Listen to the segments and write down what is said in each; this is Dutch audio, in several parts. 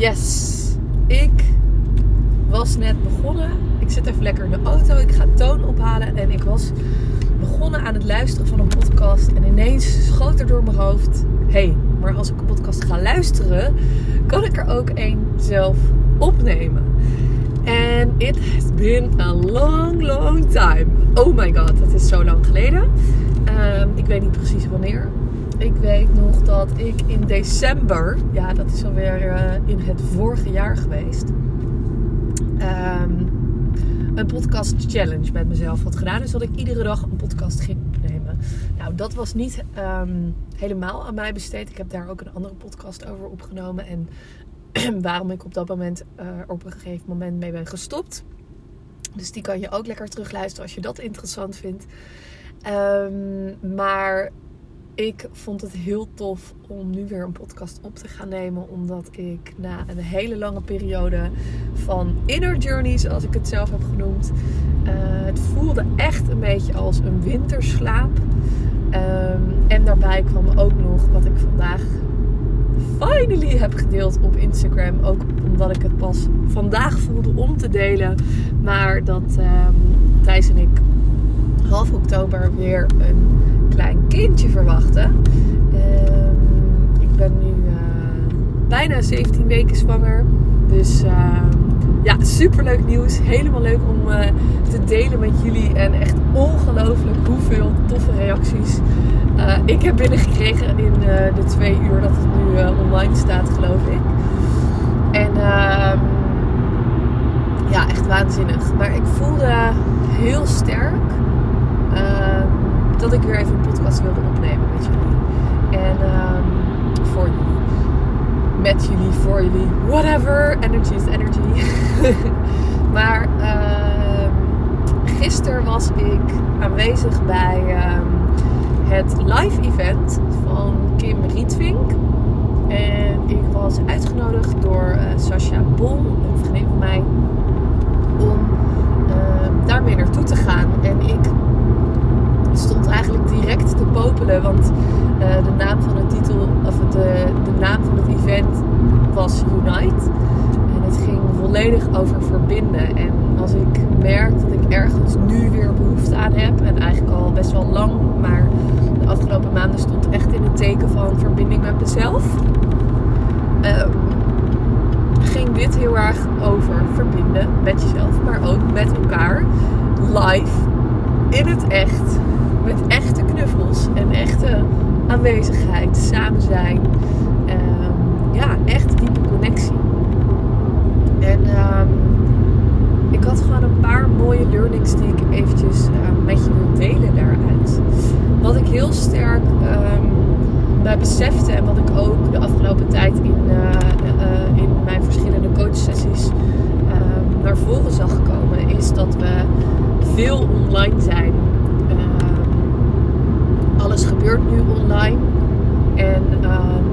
Yes, ik was net begonnen. Ik zit even lekker in de auto. Ik ga toon ophalen. En ik was begonnen aan het luisteren van een podcast. En ineens schoot er door mijn hoofd: hey, maar als ik een podcast ga luisteren, kan ik er ook één zelf opnemen. En it has been a long, long time. Oh my god, dat is zo lang geleden. Ehm, ik weet niet precies wanneer. Ik weet nog dat ik in december, ja, dat is alweer uh, in het vorige jaar geweest, um, een podcast challenge met mezelf had gedaan. Dus dat ik iedere dag een podcast ging opnemen. Nou, dat was niet um, helemaal aan mij besteed. Ik heb daar ook een andere podcast over opgenomen. En waarom ik op dat moment uh, op een gegeven moment mee ben gestopt. Dus die kan je ook lekker terugluisteren als je dat interessant vindt. Um, maar ik vond het heel tof om nu weer een podcast op te gaan nemen. Omdat ik na een hele lange periode van inner journey, zoals ik het zelf heb genoemd. Uh, het voelde echt een beetje als een winterslaap. Um, en daarbij kwam ook nog wat ik vandaag finally heb gedeeld op Instagram. Ook omdat ik het pas vandaag voelde om te delen. Maar dat um, Thijs en ik half oktober weer een klein kindje verwachten. Uh, ik ben nu uh, bijna 17 weken zwanger. Dus uh, ja, super leuk nieuws. Helemaal leuk om eh, te delen met jullie. En echt ongelooflijk hoeveel toffe reacties uh, ik heb binnengekregen in de twee uur dat het nu online staat, geloof ik. En ehm, ja, echt waanzinnig. Maar ik voelde heel sterk ehm, dat ik weer even een podcast wilde opnemen met jullie. En um, voor jullie. Met jullie, voor jullie. Whatever. Energy is energy. maar uh, gisteren was ik aanwezig bij uh, het live event van Kim Rietvink. En ik was uitgenodigd door uh, Sascha Bol, een vriendin van mij, om daarmee naartoe te gaan. En ik stond eigenlijk direct te popelen. Want uh, de naam van de titel, of de, de naam van het event was Unite. En het ging volledig over verbinden. En als ik merk dat ik ergens nu weer behoefte aan heb, en eigenlijk al best wel lang, maar de afgelopen maanden stond echt in het teken van verbinding met mezelf. Um, ging dit heel erg over verbinden met jezelf, maar ook met elkaar live in het echt met echte knuffels en echte aanwezigheid, samen zijn. Uh, ja, echt diepe connectie. En uh, ik had gewoon een paar mooie learnings die ik eventjes uh, met je wil delen daaruit. Wat ik heel sterk bij besefte en wat ik ook de afgelopen tijd in, uh, in mijn verschillende coachsessies ehm, naar voren zag komen, is dat we veel online zijn nu online. En um,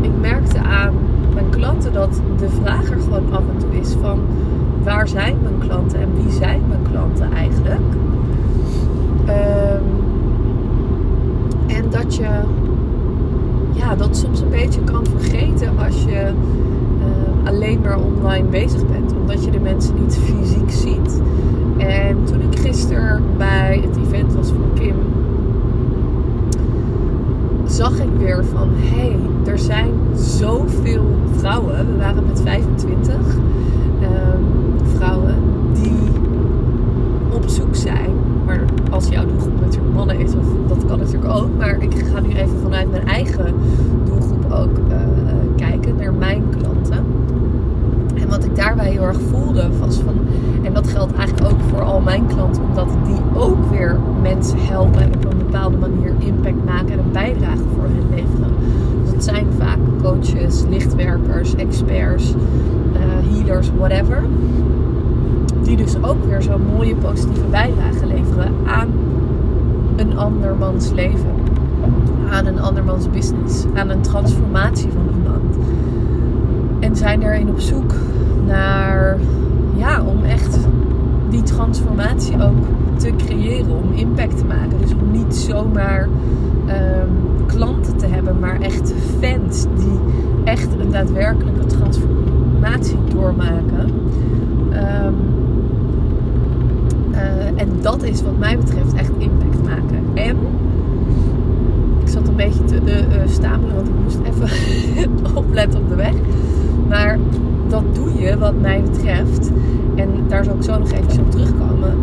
ik merkte aan mijn klanten dat de vraag er gewoon af en toe is van waar zijn mijn klanten en wie zijn mijn klanten eigenlijk. Um, en dat je ja, dat soms een beetje kan vergeten als je uh, alleen maar online bezig bent. Omdat je de mensen niet fysiek ziet. En toen ik gisteren bij het event was van Kim, zag ik weer van hé, hey, er zijn zoveel vrouwen. We waren met 25 um, vrouwen die op zoek zijn. Maar als jouw doelgroep natuurlijk mannen is, of dat kan natuurlijk ook. Maar ik ga nu even vanuit mijn eigen doelgroep ook uh, kijken naar mijn klanten. En wat ik daarbij heel erg voelde was van, en dat geldt eigenlijk ook voor al mijn klanten, omdat die ook weer mensen helpen en op een bepaalde manier impact maken en een bijdrage voor hun leveren. Dus het zijn vaak coaches, experts, uh, healers, whatever. Die dus ook weer zo'n mooie positieve bijdrage leveren aan een andermans leven. Aan een andermans business. Aan een transformatie van iemand. En zijn daarin op zoek naar, ja, om echt die transformatie ook te creëren, om impact te maken. Dus om niet zomaar um, klanten te hebben, maar echt fans die echt een daadwerkelijke transformatie doormaken. Ehm, eh, en dat is wat mij betreft echt impact maken. En ik zat een beetje te uh, stamelen, want ik moest even opletten op de weg. Maar dat doe je wat mij betreft. En daar zal ik zo nog even op terugkomen.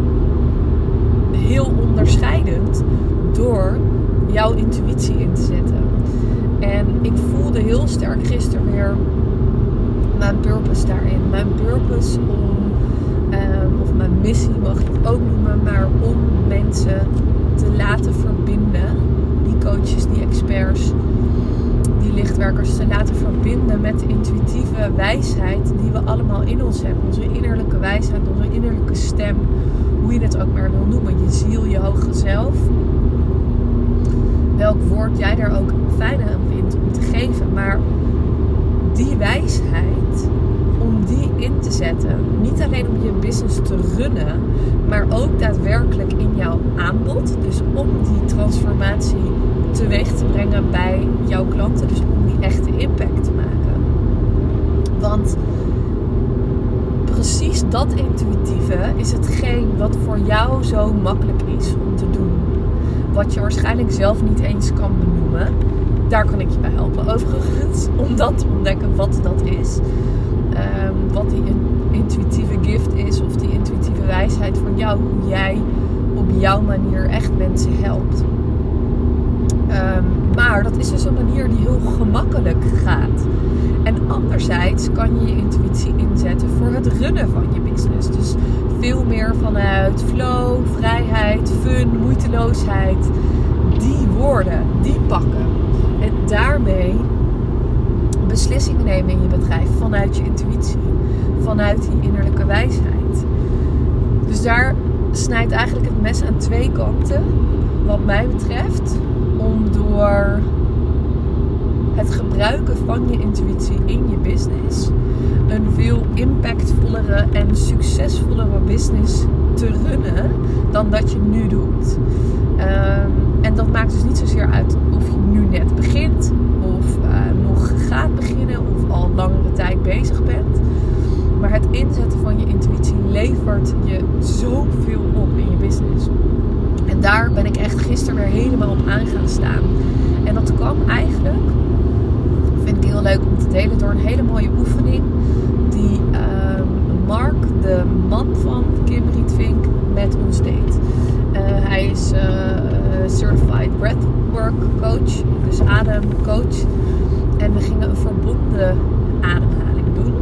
Heel onderscheidend door jouw intuïtie in te zetten. En ik voelde heel sterk gisteren weer mijn purpose daarin. Mijn purpose om, ehm, of mijn missie mag je het ook noemen, maar om mensen te laten verbinden. Die coaches, die experts, die lichtwerkers te laten verbinden met de intuïtieve wijsheid die we allemaal in ons hebben. Onze innerlijke wijsheid, onze innerlijke stem, hoe je het ook maar wil noemen. Je ziel, je hoge zelf. Welk woord jij daar ook fijn aan vindt om te geven. Maar die wijsheid, om die in te zetten, niet alleen om je business te runnen, maar ook daadwerkelijk in jouw aanbod. Dus om die transformatie teweeg te brengen bij jouw klanten. Dus om die echte impact te maken. Want precies dat intuïtieve is hetgeen wat voor jou zo makkelijk is om te doen. Wat je waarschijnlijk zelf niet eens kan benoemen. Daar kan ik je bij helpen overigens. Om dat te ontdekken wat dat is. Ehm, wat die intuïtieve gift is. Of die intuïtieve wijsheid van jou. Hoe jij op jouw manier echt mensen helpt. Ehm, maar dat is dus een manier die heel gemakkelijk gaat. En anderzijds kan je je intuïtie inzetten voor het runnen van je business. Dus veel meer vanuit flow, vrijheid, fun, moeiteloosheid. Die woorden, die pakken. En daarmee beslissingen nemen in je bedrijf vanuit je intuïtie. Vanuit die innerlijke wijsheid. Dus daar snijdt eigenlijk het mes aan twee kanten. Wat mij betreft om door het gebruiken van je intuïtie in je business een veel impactvollere en succesvollere business te runnen dan dat je nu doet. Ehm, en dat maakt dus niet zozeer uit of je nu net begint of uh, nog gaat beginnen of al langere tijd bezig bent. Maar het inzetten van je intuïtie levert je zoveel op in je business. En daar ben ik echt gisteren weer helemaal op aan gaan staan. En dat kwam eigenlijk, vind ik heel leuk om te delen, door een hele mooie oefening die ehm, Mark, de man van Kim Rietvink, met ons deed. Uh, hij is uh, Certified Breathwork Coach, dus ademcoach. En we gingen een verbonden ademhaling doen.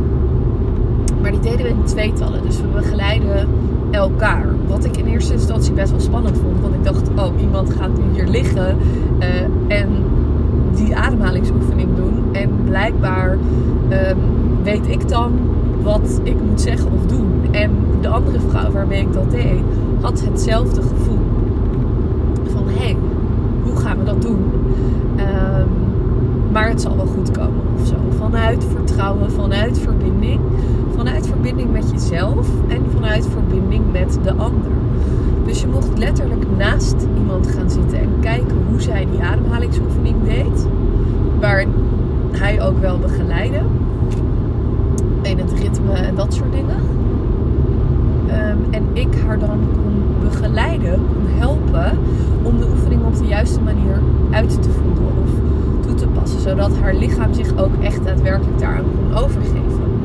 Maar die deden we in tweetallen, dus we begeleiden elkaar. Wat ik in eerste instantie best wel spannend iemand gaat nu hier liggen uh, en die ademhalingsoefening doen. En blijkbaar um, weet ik dan wat ik moet zeggen of doen. En de andere vrouw waarmee ik dat deed, had hetzelfde gevoel. Van hé, hey, hoe gaan we dat doen? Um, maar het zal wel goed komen of zo. Vanuit vertrouwen, vanuit verbinding. Vanuit verbinding met jezelf en vanuit verbinding met de ander. Dus je mocht letterlijk naast iemand gaan zitten en kijken hoe zij die ademhalingsoefening deed. Waar hij ook wel begeleidde. In het ritme en dat soort dingen. Um, en ik haar dan kon begeleiden, kon helpen om de oefening op de juiste manier uit te voeren of toe te passen. Zodat haar lichaam zich ook echt daadwerkelijk daaraan kon overgeven.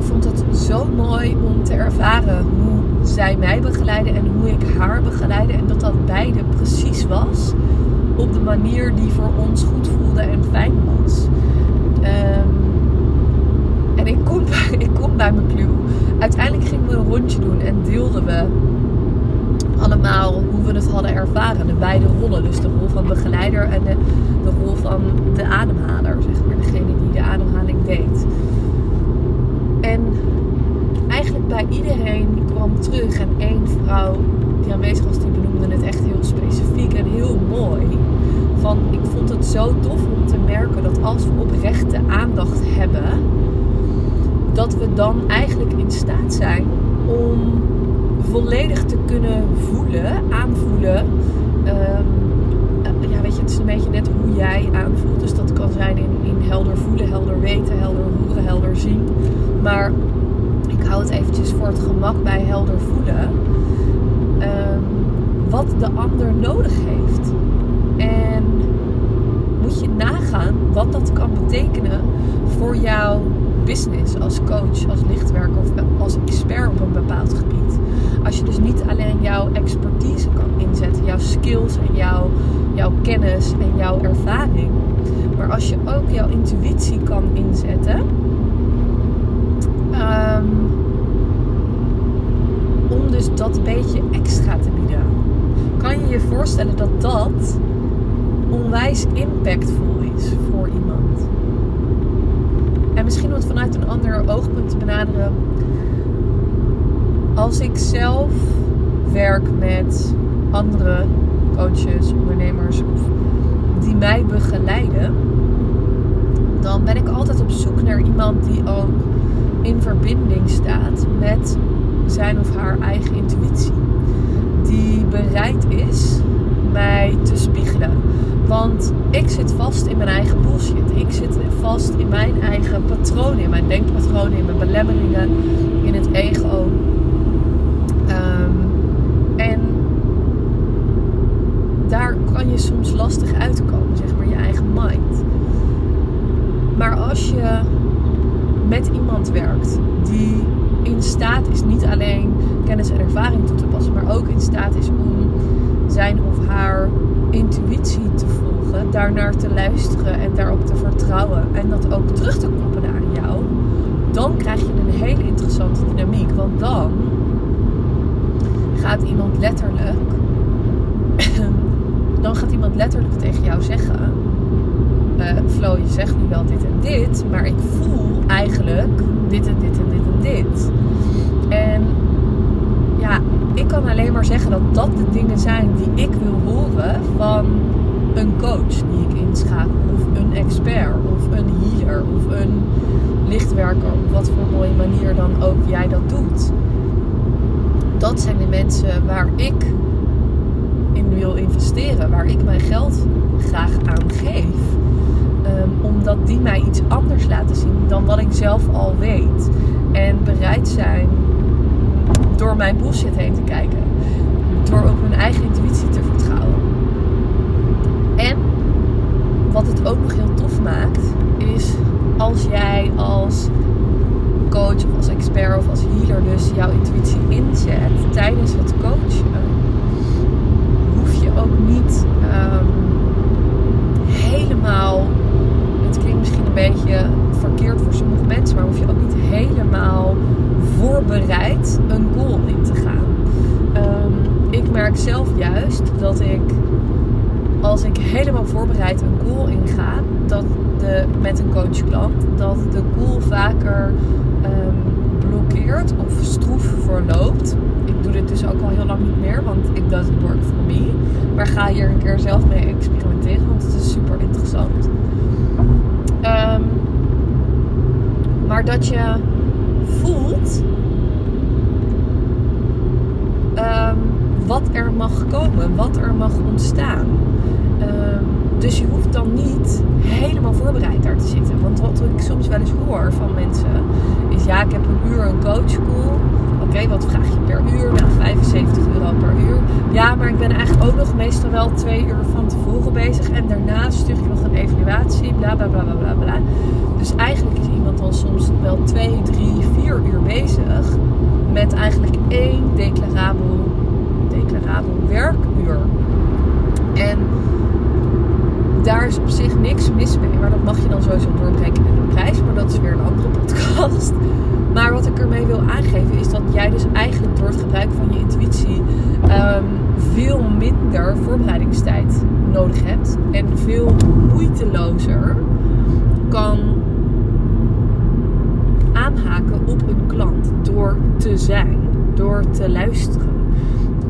Ik vond het zo mooi om te ervaren hoe zij mij begeleiden en hoe ik haar begeleide. En dat dat beide precies was op de manier die voor ons goed voelde en fijn was. Um, en ik kom, ik kom bij mijn clue. Uiteindelijk gingen we een rondje doen en deelden we allemaal hoe we het hadden ervaren. De beide rollen. Dus de rol van begeleider en de, de rol van de ademhaler. Zeg maar degene die de ademhaling deed. En eigenlijk bij iedereen kwam terug. En één vrouw die aanwezig was, die benoemde het echt heel specifiek en heel mooi. Van ik vond het zo tof om te merken dat als we oprechte aandacht hebben, dat we dan eigenlijk in staat zijn om volledig te kunnen voelen, aanvoelen. Um, ja, weet je, het is een beetje net hoe jij aanvoelt. Dus dat kan zijn in, in helder voelen, helder weten helder horen, helder zien. Maar ik hou het eventjes voor het gemak bij helder voelen. Ehm, wat de ander nodig heeft. En moet je nagaan wat dat kan betekenen voor jouw business als coach, als lichtwerker of als expert op een bepaald gebied. Als je dus niet alleen jouw expertise kan inzetten, jouw skills en jouw, jouw kennis en jouw ervaring, maar als je ook jouw intuïtie kan inzetten. Um, om dus dat beetje extra te bieden. Kan je je voorstellen dat dat onwijs impactvol is voor iemand? En misschien om het vanuit een ander oogpunt te benaderen. Als ik zelf werk met andere coaches, ondernemers die mij begeleiden, dan ben ik altijd op zoek naar iemand die ook in verbinding staat met zijn of haar eigen intuïtie. Die bereid is mij te spiegelen. Want ik zit vast in mijn eigen bullshit. Ik zit vast in mijn eigen patronen, in mijn denkpatronen, in mijn belemmeringen, in het ego. Um, en daar kan je soms lastig uitkomen, zeg maar, je eigen mind. Maar als je met iemand werkt die in staat is niet alleen kennis en ervaring toe te passen, maar ook in staat is om zijn of haar intuïtie te volgen, daarnaar te luisteren en daarop te vertrouwen en dat ook terug te koppelen aan jou, dan krijg je een hele interessante dynamiek. Want dan gaat iemand letterlijk, dan gaat iemand letterlijk tegen jou zeggen: uh, Flo, je zegt nu wel dit en dit, maar ik voel eigenlijk dit en dit en dit en dit. En ja, ik kan alleen maar zeggen dat dat de dingen zijn die ik wil horen van een coach die ik inschakel, of een expert, of een healer, of een lichtwerker, op wat voor mooie manier dan ook jij dat doet. Dat zijn de mensen waar ik in wil investeren, waar ik mijn geld graag aan geef. Ehm, omdat die mij iets anders laten zien dan wat ik zelf al weet. En bereid zijn door mijn bullshit heen te kijken. Door op mijn eigen intuïtie te vertrouwen. En wat het ook nog heel tof maakt, is als jij als coach of als expert of als healer dus jouw intuïtie inzet tijdens het coachen, hoef je ook niet um, helemaal het klinkt misschien een beetje verkeerd voor sommige mensen, maar hoef je ook niet helemaal voorbereid een goal in te gaan. Um, ik merk zelf juist dat ik, als ik helemaal voorbereid een goal inga, dat de, met een coachklant, dat de goal vaker um, blokkeert of stroef verloopt. Ik doe dit dus ook al heel lang niet meer, want it doesn't work for me. Maar ga hier een keer zelf mee experimenteren, want het is super interessant. Um, maar dat je voelt um, wat er mag komen, wat er mag ontstaan. Um, dus je hoeft dan niet helemaal voorbereid daar te zitten. Want wat ik soms wel eens hoor van mensen is: ja, ik heb een uur een coachcall. Oké, wat vraag je per uur? Nou, 75 euro per uur. Ja, maar ik ben eigenlijk ook nog meestal wel twee uur van tevoren bezig. En daarna stuur ik nog een evaluatie. Bla bla bla bla bla. Dus eigenlijk is iemand dan soms wel twee, drie, vier uur bezig. Met eigenlijk één declarabel, declarabel werkuur. En daar is op zich niks mis mee. Maar dat mag je dan sowieso doorbreken in de prijs. Maar dat is weer een andere podcast. Maar wat ik ermee wil aangeven is dat jij dus eigenlijk door het gebruik van je intuïtie um, veel minder voorbereidingstijd nodig hebt. En veel moeitelozer kan aanhaken op een klant door te zijn, door te luisteren.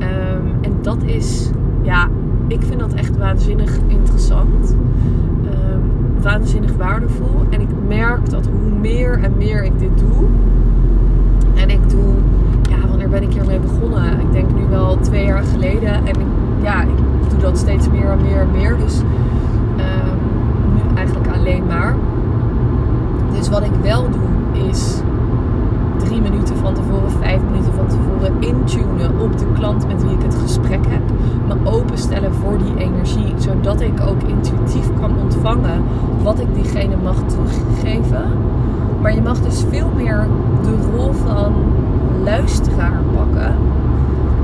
Um, en dat is, ja, ik vind dat echt waanzinnig interessant. Um, waanzinnig waardevol. En ik merk dat hoe meer en meer ik dit doe. En ik doe, ja, wanneer ben ik hiermee begonnen? Ik denk nu wel twee jaar geleden. En ik, ja, ik doe dat steeds meer en meer en meer. Dus um, nu eigenlijk alleen maar. wat ik wel doe is drie minuten van tevoren, vijf minuten van tevoren intunen op de klant met wie ik het gesprek heb. Me openstellen voor die energie, zodat ik ook intuïtief kan ontvangen wat ik diegene mag teruggeven. Maar je mag dus veel meer de rol van luisteraar pakken,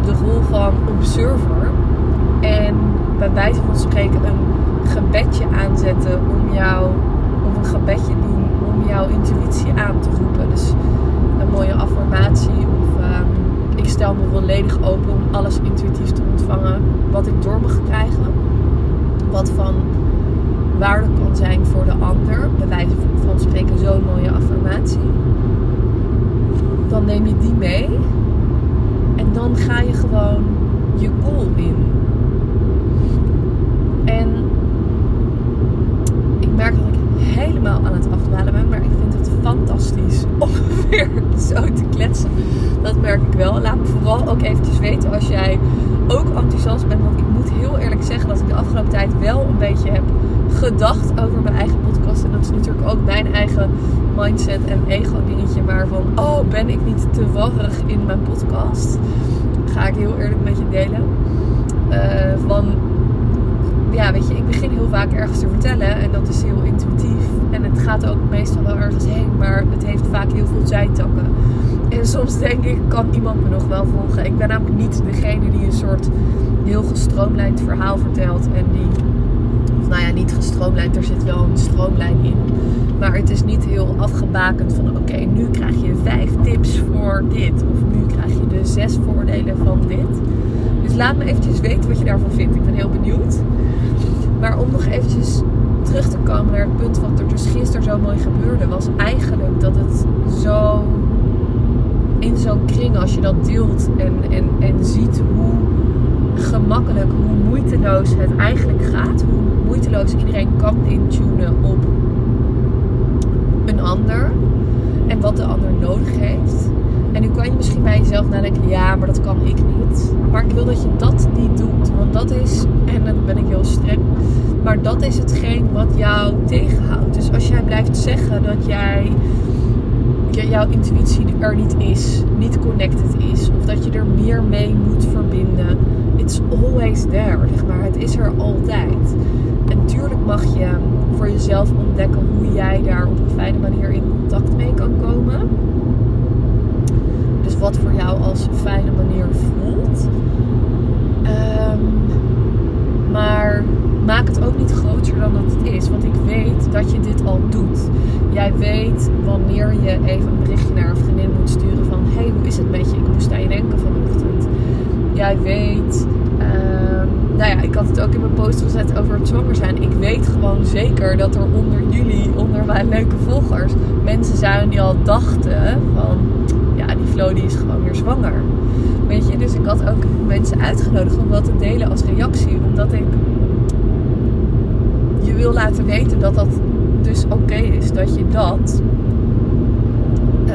de rol van observer. En bij wijze van spreken een gebedje aanzetten om jou, of een gebedje doen om jouw intuïtie aan te roepen. Dus een mooie affirmatie of ehm, ik stel me volledig open om alles intuïtief te ontvangen wat ik door mag krijgen. Wat van waarde kan zijn voor de ander. Bij wijze van spreken zo'n mooie affirmatie. Dan neem je die mee. En dan ga je gewoon je goal in. En ik merk dat ik helemaal aan het afdwalen ben. Maar ik vind het fantastisch om weer zo te kletsen. Dat merk ik wel. Laat me vooral ook eventjes weten als jij ook enthousiast bent. Want ik moet heel eerlijk zeggen dat ik de afgelopen tijd wel een beetje heb gedacht over mijn eigen podcast. En dat is natuurlijk ook mijn eigen mindset en ego dingetje. Maar van, oh, ben ik niet te warrig in mijn podcast? Ga ik heel eerlijk met je delen. Uh, van, ja, weet je, ik begin heel vaak ergens te vertellen. En dat is heel intuïtief. En het gaat ook meestal wel ergens heen. Maar het heeft vaak heel veel zijtakken. En soms denk ik, kan iemand me nog wel volgen? Ik ben namelijk niet degene die een soort heel gestroomlijnd verhaal vertelt. En die nou ja, niet gestroomlijnd, er zit wel een stroomlijn in. Maar het is niet heel afgebakend van oké, nu krijg je vijf tips voor dit. Of nu krijg je de zes voordelen van dit. Dus laat me eventjes weten wat je daarvan vindt. Ik ben heel benieuwd. Maar om nog eventjes naar het punt wat er dus gisteren zo mooi gebeurde, was eigenlijk dat het zo in zo'n kring, als je dat deelt en, en, en ziet hoe gemakkelijk, hoe moeiteloos het eigenlijk gaat, hoe moeiteloos iedereen kan intunen op een ander en wat de ander nodig heeft. En nu kan je misschien bij jezelf nadenken, ja, maar dat kan ik niet. Maar ik wil dat je dat niet doet. Want dat is, en dan ben ik heel streng, maar dat is hetgeen wat jou tegenhoudt. Dus als jij blijft zeggen dat jij jouw intuïtie er niet is, niet connected is, of dat je er meer mee moet verbinden, it's always there, zeg maar. Het is er altijd. En tuurlijk mag je voor jezelf ontdekken hoe jij daar op een fijne manier in contact mee kan komen. Dus wat voor jou als fijne manier voelt. Um, maar maak het ook niet groter dan dat het is. Want ik weet dat je dit al doet. Jij weet wanneer je even een berichtje naar een vriendin moet sturen van... hey, hoe is het met je? Ik moest aan je denken vanochtend. Jij weet nou ja, ik had het ook in mijn post gezet over het zwanger zijn. Ik weet gewoon zeker dat er onder jullie, onder mijn leuke volgers, mensen zijn die al dachten van, ja, die Flo die is gewoon weer zwanger. Weet je, dus ik had ook mensen uitgenodigd om dat te delen als reactie. Omdat ik wil laten weten dat dat dus oké is. Dat je dat uh,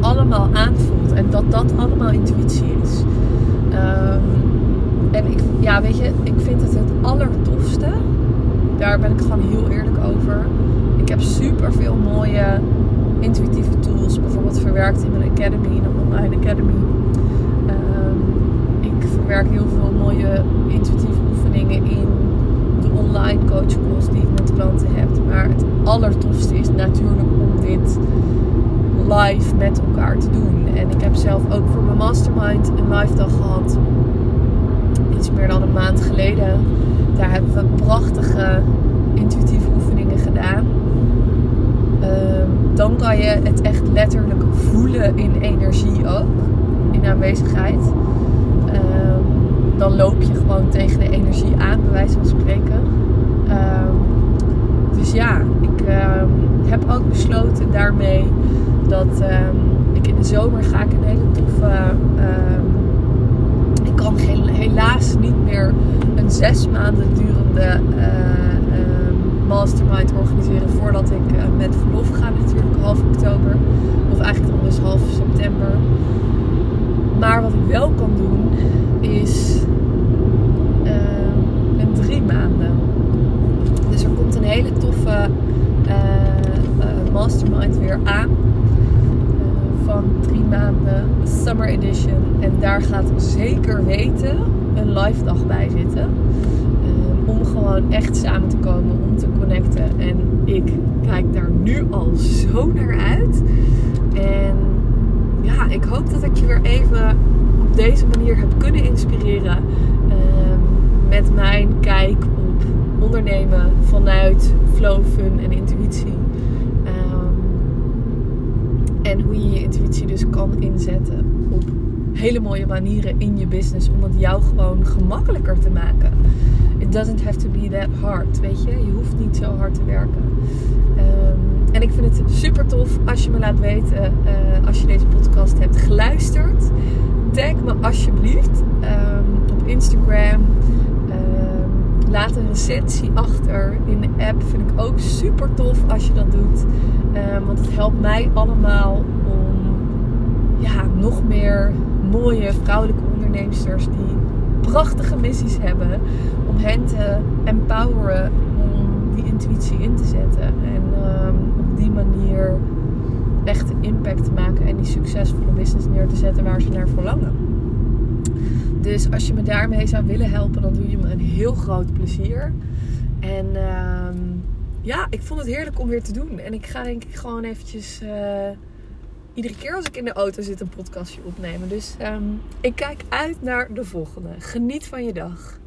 allemaal aanvoelt. En dat dat allemaal intuïtie is. Um, en ik, ja, weet je, ik vind het het allertofste. Daar ben ik gewoon heel eerlijk over. Ik heb super veel mooie intuïtieve tools, bijvoorbeeld verwerkt in mijn academy, in een online academy. Um, ik verwerk heel veel mooie intuïtieve oefeningen in online coach calls die ik met klanten heb. Maar het allertofste is natuurlijk om dit live met elkaar te doen. En ik heb zelf ook voor mijn mastermind een live dag gehad iets meer dan een maand geleden. Daar hebben we prachtige intuïtieve oefeningen gedaan. Ehm, dan kan je het echt letterlijk voelen in energie ook, in aanwezigheid. Ehm, dan loop je gewoon tegen de energie aan, bij wijze van spreken. Ehm, dus ja, ik heb ook besloten daarmee dat ik in de zomer ga ik een hele toffe kan helaas niet meer een zes maanden durende uh, mastermind organiseren voordat ik uh, met verlof ga natuurlijk half oktober. Of eigenlijk dan dus half september. Maar wat ik wel kan doen is een drie maanden. Dus er komt een hele toffe mastermind weer aan. Uh, van drie maanden Summer Edition. En daar gaat zeker weten een live dag bij zitten. Om gewoon echt samen te komen, om te connecten. En ik kijk daar nu al zo naar uit. En ik hoop dat ik je weer even op deze manier heb kunnen inspireren. Uh, met mijn kijk op ondernemen vanuit flow, fun en intuïtie. Um, en hoe je je intuïtie dus kan inzetten op hele mooie manieren in je business om het jou gewoon gemakkelijker te maken. It doesn't have to be that hard, weet je. Je hoeft niet zo hard te werken. En ik vind het super tof als je me laat weten, uh, als je deze podcast hebt geluisterd. Tag me alsjeblieft um, op Instagram. Laat een recensie achter in de app. Vind ik ook super tof als je dat doet. Um, want het helpt mij allemaal om ja, nog meer mooie vrouwelijke onderneemsters die prachtige missies hebben. Om hen te empoweren om die intuïtie in te zetten. En die manier echt impact te maken en die succesvolle business neer te zetten waar ze naar verlangen. Dus als je me daarmee zou willen helpen, dan doe je me een heel groot plezier. En uh, ja, ik vond het heerlijk om weer te doen. En ik ga denk ik gewoon eventjes uh, iedere keer als ik in de auto zit een podcastje opnemen. Dus um, ik kijk uit naar de volgende. Geniet van je dag.